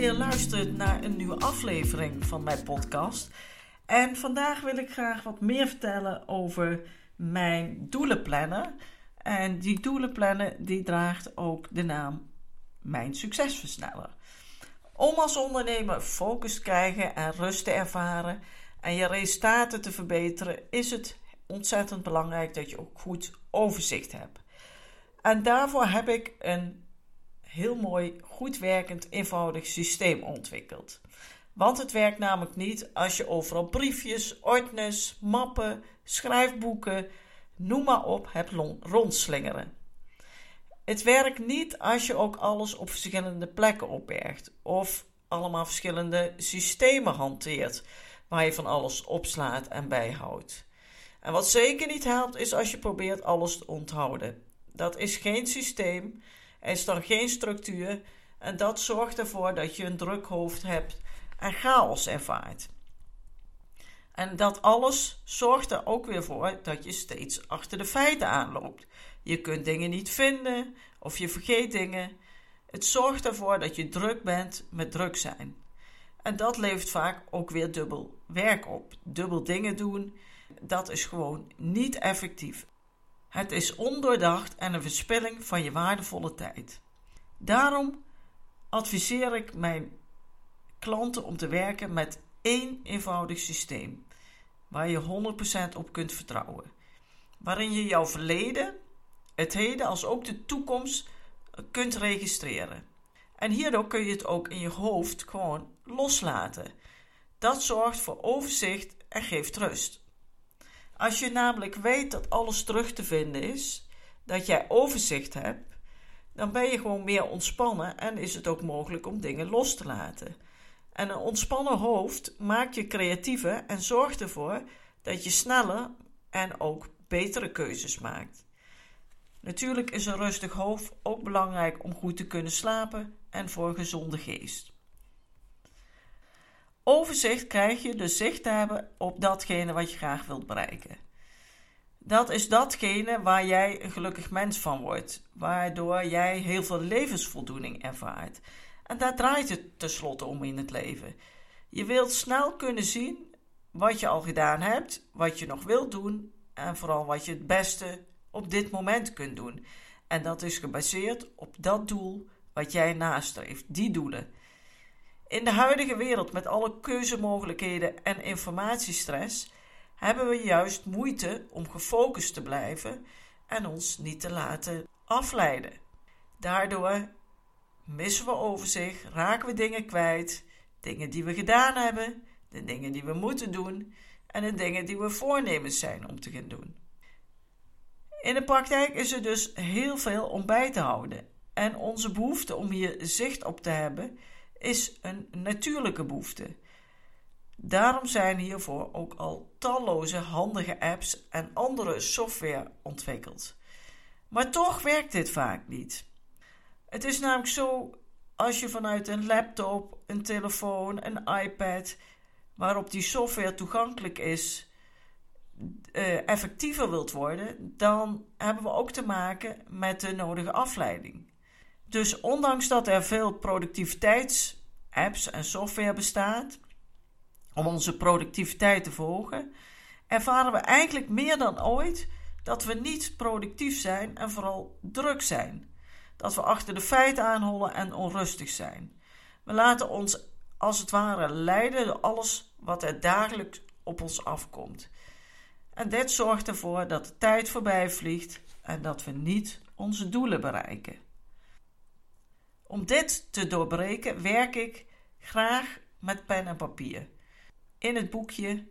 Weer luistert naar een nieuwe aflevering van mijn podcast. En vandaag wil ik graag wat meer vertellen over mijn doelenplanner. En die doelenplanner die draagt ook de naam Mijn Succesversneller. Om als ondernemer focus te krijgen en rust te ervaren en je resultaten te verbeteren, is het ontzettend belangrijk dat je ook goed overzicht hebt. En daarvoor heb ik een heel mooi, goed werkend, eenvoudig systeem ontwikkeld. Want het werkt namelijk niet als je overal briefjes, ordners, mappen, schrijfboeken, noem maar op, hebt rondslingeren. Het werkt niet als je ook alles op verschillende plekken opbergt of allemaal verschillende systemen hanteert waar je van alles opslaat en bijhoudt. En wat zeker niet helpt is als je probeert alles te onthouden. Dat is geen systeem, is dan geen structuur en dat zorgt ervoor dat je een druk hoofd hebt en chaos ervaart. En dat alles zorgt er ook weer voor dat je steeds achter de feiten aanloopt. Je kunt dingen niet vinden of je vergeet dingen. Het zorgt ervoor dat je druk bent met druk zijn. En dat levert vaak ook weer dubbel werk op. Dubbel dingen doen, dat is gewoon niet effectief. Het is ondoordacht en een verspilling van je waardevolle tijd. Daarom adviseer ik mijn klanten om te werken met één eenvoudig systeem waar je 100% op kunt vertrouwen. Waarin je jouw verleden, het heden als ook de toekomst kunt registreren. En hierdoor kun je het ook in je hoofd gewoon loslaten. Dat zorgt voor overzicht en geeft rust. Als je namelijk weet dat alles terug te vinden is, dat jij overzicht hebt, dan ben je gewoon meer ontspannen en is het ook mogelijk om dingen los te laten. En een ontspannen hoofd maakt je creatiever en zorgt ervoor dat je sneller en ook betere keuzes maakt. Natuurlijk is een rustig hoofd ook belangrijk om goed te kunnen slapen en voor een gezonde geest. Overzicht krijg je dus zicht te hebben op datgene wat je graag wilt bereiken. Dat is datgene waar jij een gelukkig mens van wordt, waardoor jij heel veel levensvoldoening ervaart. En daar draait het tenslotte om in het leven. Je wilt snel kunnen zien wat je al gedaan hebt, wat je nog wilt doen en vooral wat je het beste op dit moment kunt doen. En dat is gebaseerd op dat doel wat jij nastreeft, die doelen. In de huidige wereld met alle keuzemogelijkheden en informatiestress hebben we juist moeite om gefocust te blijven en ons niet te laten afleiden. Daardoor missen we overzicht, raken we dingen kwijt, dingen die we gedaan hebben, de dingen die we moeten doen en de dingen die we voornemens zijn om te gaan doen. In de praktijk is er dus heel veel om bij te houden. En onze behoefte om hier zicht op te hebben is een natuurlijke behoefte. Daarom zijn hiervoor ook al talloze handige apps en andere software ontwikkeld. Maar toch werkt dit vaak niet. Het is namelijk zo als je vanuit een laptop, een telefoon, een iPad, waarop die software toegankelijk is, uh, effectiever wilt worden, dan hebben we ook te maken met de nodige afleiding. Dus ondanks dat er veel productiviteitsapps en software bestaat om onze productiviteit te verhogen, ervaren we eigenlijk meer dan ooit dat we niet productief zijn en vooral druk zijn. Dat we achter de feiten aanhollen en onrustig zijn. We laten ons als het ware leiden door alles wat er dagelijks op ons afkomt. En dit zorgt ervoor dat de tijd voorbij vliegt en dat we niet onze doelen bereiken. Om dit te doorbreken werk ik graag met pen en papier. In het boekje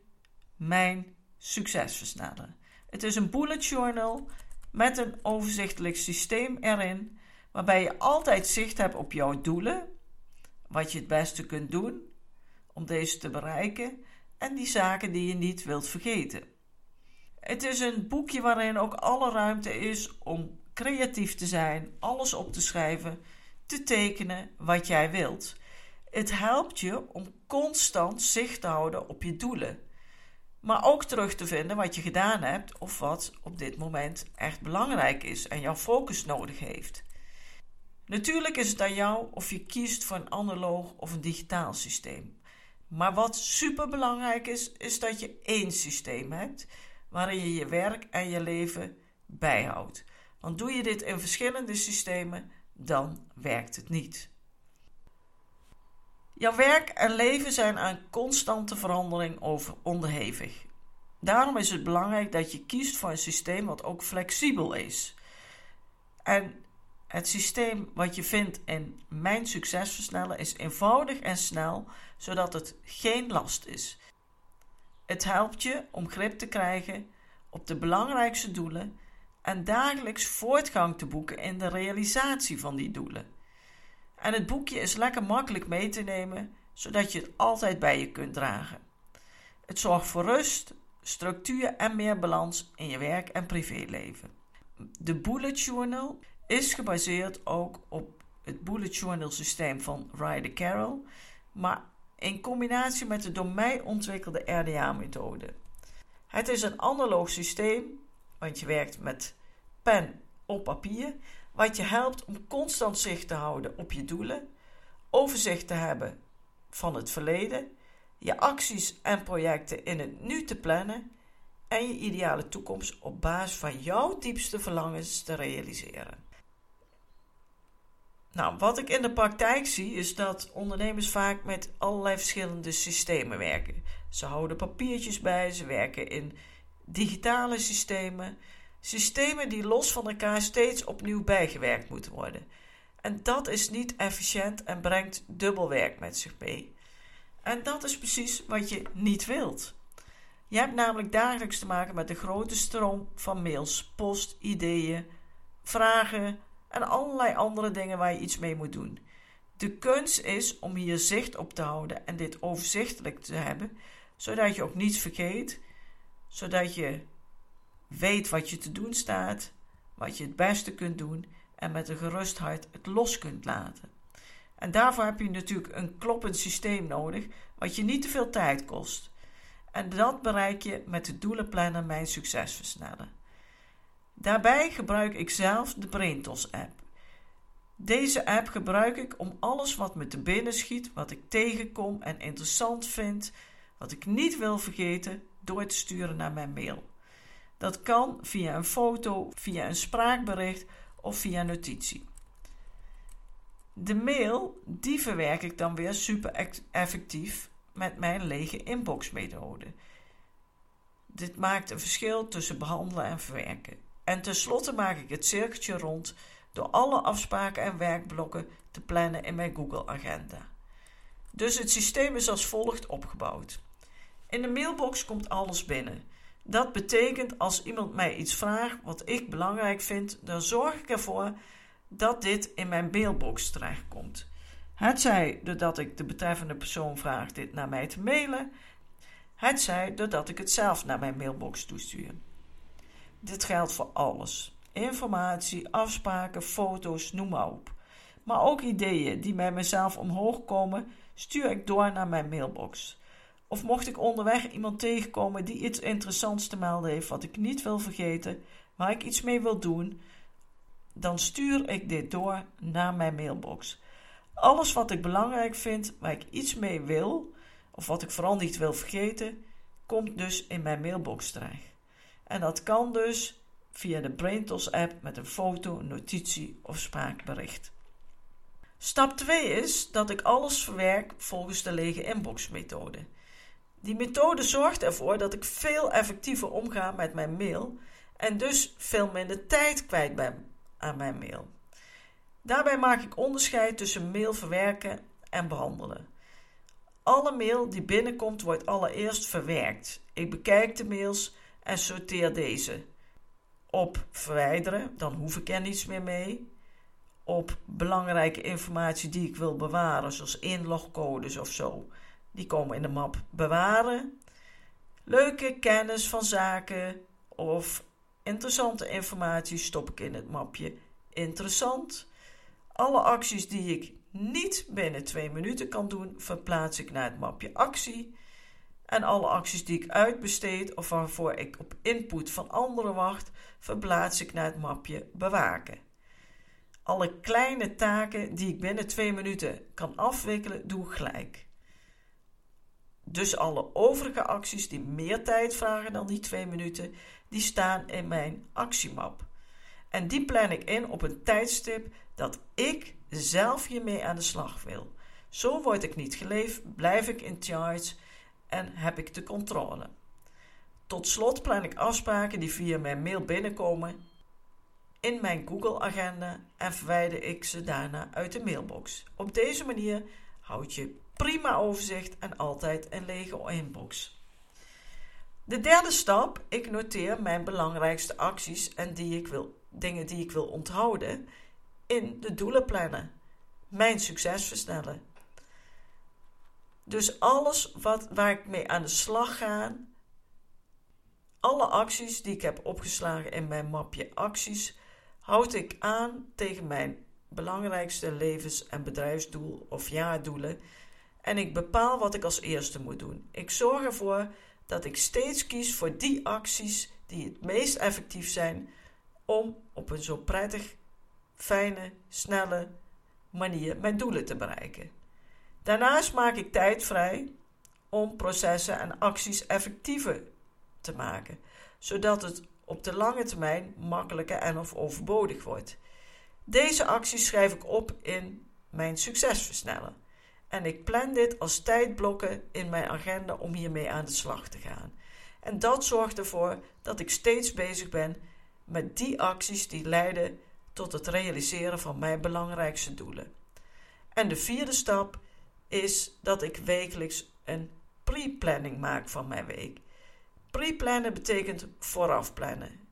Mijn Succesversnellen. Het is een bullet journal met een overzichtelijk systeem erin, waarbij je altijd zicht hebt op jouw doelen, wat je het beste kunt doen om deze te bereiken en die zaken die je niet wilt vergeten. Het is een boekje waarin ook alle ruimte is om creatief te zijn, alles op te schrijven, te tekenen wat jij wilt. Het helpt je om constant zicht te houden op je doelen. Maar ook terug te vinden wat je gedaan hebt of wat op dit moment echt belangrijk is en jouw focus nodig heeft. Natuurlijk is het aan jou of je kiest voor een analoog of een digitaal systeem. Maar wat super belangrijk is, is dat je één systeem hebt waarin je je werk en je leven bijhoudt. Want doe je dit in verschillende systemen, dan werkt het niet. Jouw werk en leven zijn aan constante verandering over onderhevig. Daarom is het belangrijk dat je kiest voor een systeem wat ook flexibel is. En het systeem wat je vindt in Mijn Succes Versnellen is eenvoudig en snel, zodat het geen last is. Het helpt je om grip te krijgen op de belangrijkste doelen en dagelijks voortgang te boeken in de realisatie van die doelen. En het boekje is lekker makkelijk mee te nemen, zodat je het altijd bij je kunt dragen. Het zorgt voor rust, structuur en meer balans in je werk- en privéleven. De Bullet Journal is gebaseerd ook op het Bullet Journal systeem van Ryder Carroll, maar in combinatie met de door mij ontwikkelde RDA-methode. Het is een analoog systeem, want je werkt met op papier, wat je helpt om constant zicht te houden op je doelen, overzicht te hebben van het verleden, je acties en projecten in het nu te plannen en je ideale toekomst op basis van jouw diepste verlangens te realiseren. Nou, wat ik in de praktijk zie is dat ondernemers vaak met allerlei verschillende systemen werken. Ze houden papiertjes bij, ze werken in digitale systemen, systemen die los van elkaar steeds opnieuw bijgewerkt moeten worden. En dat is niet efficiënt en brengt dubbel werk met zich mee. En dat is precies wat je niet wilt. Je hebt namelijk dagelijks te maken met een grote stroom van mails, post, ideeën, vragen, en allerlei andere dingen waar je iets mee moet doen. De kunst is om hier zicht op te houden en dit overzichtelijk te hebben, zodat je ook niets vergeet, zodat je weet wat je te doen staat, wat je het beste kunt doen en met een gerust hart het los kunt laten. En daarvoor heb je natuurlijk een kloppend systeem nodig, wat je niet te veel tijd kost. En dat bereik je met de doelenplanner Mijn Succes Versnellen. Daarbij gebruik ik zelf de Braintos app. Deze app gebruik ik om alles wat me te binnen schiet, wat ik tegenkom en interessant vind, wat ik niet wil vergeten, door te sturen naar mijn mail. Dat kan via een foto, via een spraakbericht of via notitie. De mail, die verwerk ik dan weer super effectief met mijn lege inbox methode. Dit maakt een verschil tussen behandelen en verwerken. En tenslotte maak ik het cirkeltje rond door alle afspraken en werkblokken te plannen in mijn Google Agenda. Dus het systeem is als volgt opgebouwd. In de mailbox komt alles binnen. Dat betekent als iemand mij iets vraagt wat ik belangrijk vind, dan zorg ik ervoor dat dit in mijn mailbox terechtkomt. Het zij doordat ik de betreffende persoon vraag dit naar mij te mailen, het zij doordat ik het zelf naar mijn mailbox toestuur. Dit geldt voor alles. Informatie, afspraken, foto's, noem maar op. Maar ook ideeën die bij mezelf omhoog komen, stuur ik door naar mijn mailbox. Of mocht ik onderweg iemand tegenkomen die iets interessants te melden heeft wat ik niet wil vergeten, waar ik iets mee wil doen, dan stuur ik dit door naar mijn mailbox. Alles wat ik belangrijk vind, waar ik iets mee wil, of wat ik vooral niet wil vergeten, komt dus in mijn mailbox terecht. En dat kan dus via de BrainTools app met een foto, notitie of spraakbericht. Stap 2 is dat ik alles verwerk volgens de lege inbox methode. Die methode zorgt ervoor dat ik veel effectiever omga met mijn mail en dus veel minder tijd kwijt ben aan mijn mail. Daarbij maak ik onderscheid tussen mail verwerken en behandelen. Alle mail die binnenkomt wordt allereerst verwerkt. Ik bekijk de mails en sorteer deze. op verwijderen, dan hoef ik er niets meer mee. Op belangrijke informatie die ik wil bewaren, zoals inlogcodes of zo, die komen in de map bewaren. Leuke kennis van zaken of interessante informatie stop ik in het mapje interessant. Alle acties die ik niet binnen twee minuten kan doen, verplaats ik naar het mapje actie. En alle acties die ik uitbesteed of waarvoor ik op input van anderen wacht, verplaats ik naar het mapje bewaken. Alle kleine taken die ik binnen twee minuten kan afwikkelen, doe ik gelijk. Dus alle overige acties die meer tijd vragen dan die twee minuten, die staan in mijn actiemap. En die plan ik in op een tijdstip dat ik zelf hiermee aan de slag wil. Zo word ik niet geleefd, blijf ik in charge en heb ik de controle. Tot slot plan ik afspraken die via mijn mail binnenkomen in mijn Google-agenda en verwijder ik ze daarna uit de mailbox. Op deze manier houd je prima overzicht en altijd een lege inbox. De derde stap, ik noteer mijn belangrijkste acties en die ik wil, dingen die ik wil onthouden in de doelen plannen. Mijn succes versnellen. Dus alles wat, waar ik mee aan de slag ga, alle acties die ik heb opgeslagen in mijn mapje acties, houd ik aan tegen mijn belangrijkste levens- en bedrijfsdoel of jaardoelen en ik bepaal wat ik als eerste moet doen. Ik zorg ervoor dat ik steeds kies voor die acties die het meest effectief zijn om op een zo prettig, fijne, snelle manier mijn doelen te bereiken. Daarnaast maak ik tijd vrij om processen en acties effectiever te maken, zodat het op de lange termijn makkelijker en of overbodig wordt. Deze acties schrijf ik op in mijn succesversneller. En ik plan dit als tijdblokken in mijn agenda om hiermee aan de slag te gaan. En dat zorgt ervoor dat ik steeds bezig ben met die acties die leiden tot het realiseren van mijn belangrijkste doelen. En de vierde stap is dat ik wekelijks een pre-planning maak van mijn week. Pre-plannen betekent vooraf plannen.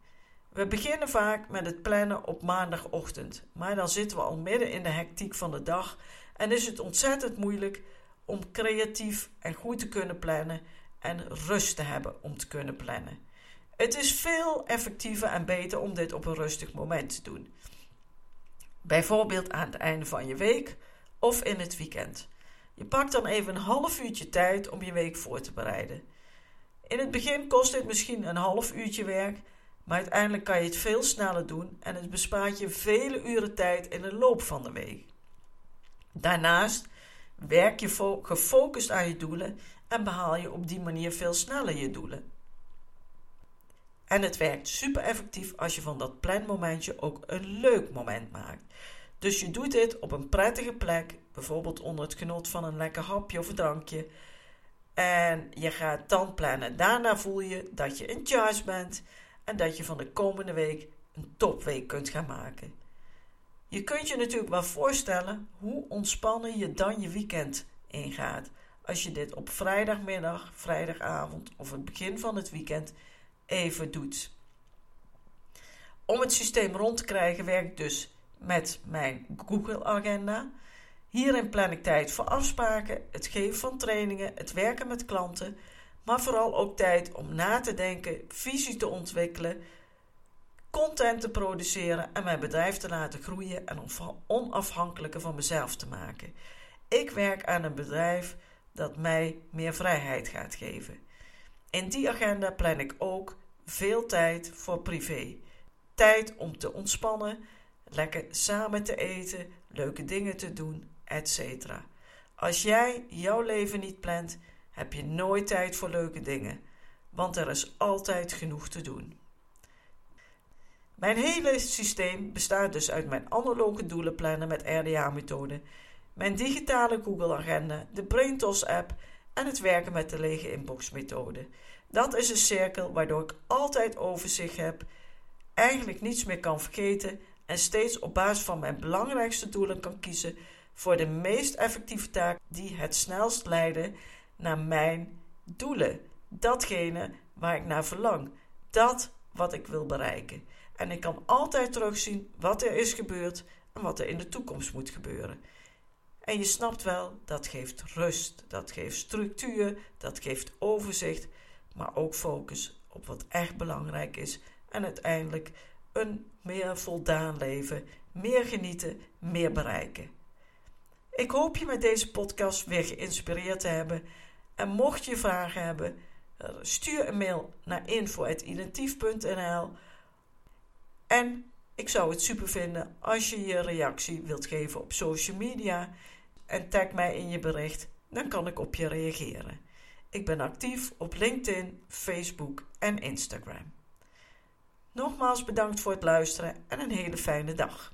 We beginnen vaak met het plannen op maandagochtend, maar dan zitten we al midden in de hectiek van de dag en is het ontzettend moeilijk om creatief en goed te kunnen plannen en rust te hebben om te kunnen plannen. Het is veel effectiever en beter om dit op een rustig moment te doen. Bijvoorbeeld aan het einde van je week of in het weekend. Je pakt dan even een half uurtje tijd om je week voor te bereiden. In het begin kost dit misschien een half uurtje werk, maar uiteindelijk kan je het veel sneller doen en het bespaart je vele uren tijd in de loop van de week. Daarnaast werk je gefocust aan je doelen en behaal je op die manier veel sneller je doelen. En het werkt super effectief als je van dat planmomentje ook een leuk moment maakt. Dus je doet dit op een prettige plek, bijvoorbeeld onder het genot van een lekker hapje of een drankje. En je gaat dan plannen. Daarna voel je dat je in charge bent en dat je van de komende week een topweek kunt gaan maken. Je kunt je natuurlijk wel voorstellen hoe ontspannen je dan je weekend ingaat. Als je dit op vrijdagmiddag, vrijdagavond of het begin van het weekend even doet. Om het systeem rond te krijgen werk ik dus met mijn Google Agenda. Hierin plan ik tijd voor afspraken, het geven van trainingen, het werken met klanten, maar vooral ook tijd om na te denken, visie te ontwikkelen content te produceren en mijn bedrijf te laten groeien en onafhankelijker van mezelf te maken. Ik werk aan een bedrijf dat mij meer vrijheid gaat geven. In die agenda plan ik ook veel tijd voor privé. Tijd om te ontspannen, lekker samen te eten, leuke dingen te doen, etc. Als jij jouw leven niet plant, heb je nooit tijd voor leuke dingen, want er is altijd genoeg te doen. Mijn hele systeem bestaat dus uit mijn analoge doelenplannen met RDA-methode, mijn digitale Google-agenda, de BrainTos-app en het werken met de lege inbox-methode. Dat is een cirkel waardoor ik altijd overzicht heb, eigenlijk niets meer kan vergeten en steeds op basis van mijn belangrijkste doelen kan kiezen voor de meest effectieve taak die het snelst leiden naar mijn doelen. Datgene waar ik naar verlang. Dat wat ik wil bereiken. En ik kan altijd terugzien wat er is gebeurd en wat er in de toekomst moet gebeuren. En je snapt wel, dat geeft rust, dat geeft structuur, dat geeft overzicht, maar ook focus op wat echt belangrijk is en uiteindelijk een meer voldaan leven, meer genieten, meer bereiken. Ik hoop je met deze podcast weer geïnspireerd te hebben. En mocht je vragen hebben, stuur een mail naar info.identief.nl. En ik zou het super vinden als je je reactie wilt geven op social media en tag mij in je bericht, dan kan ik op je reageren. Ik ben actief op LinkedIn, Facebook en Instagram. Nogmaals bedankt voor het luisteren en een hele fijne dag.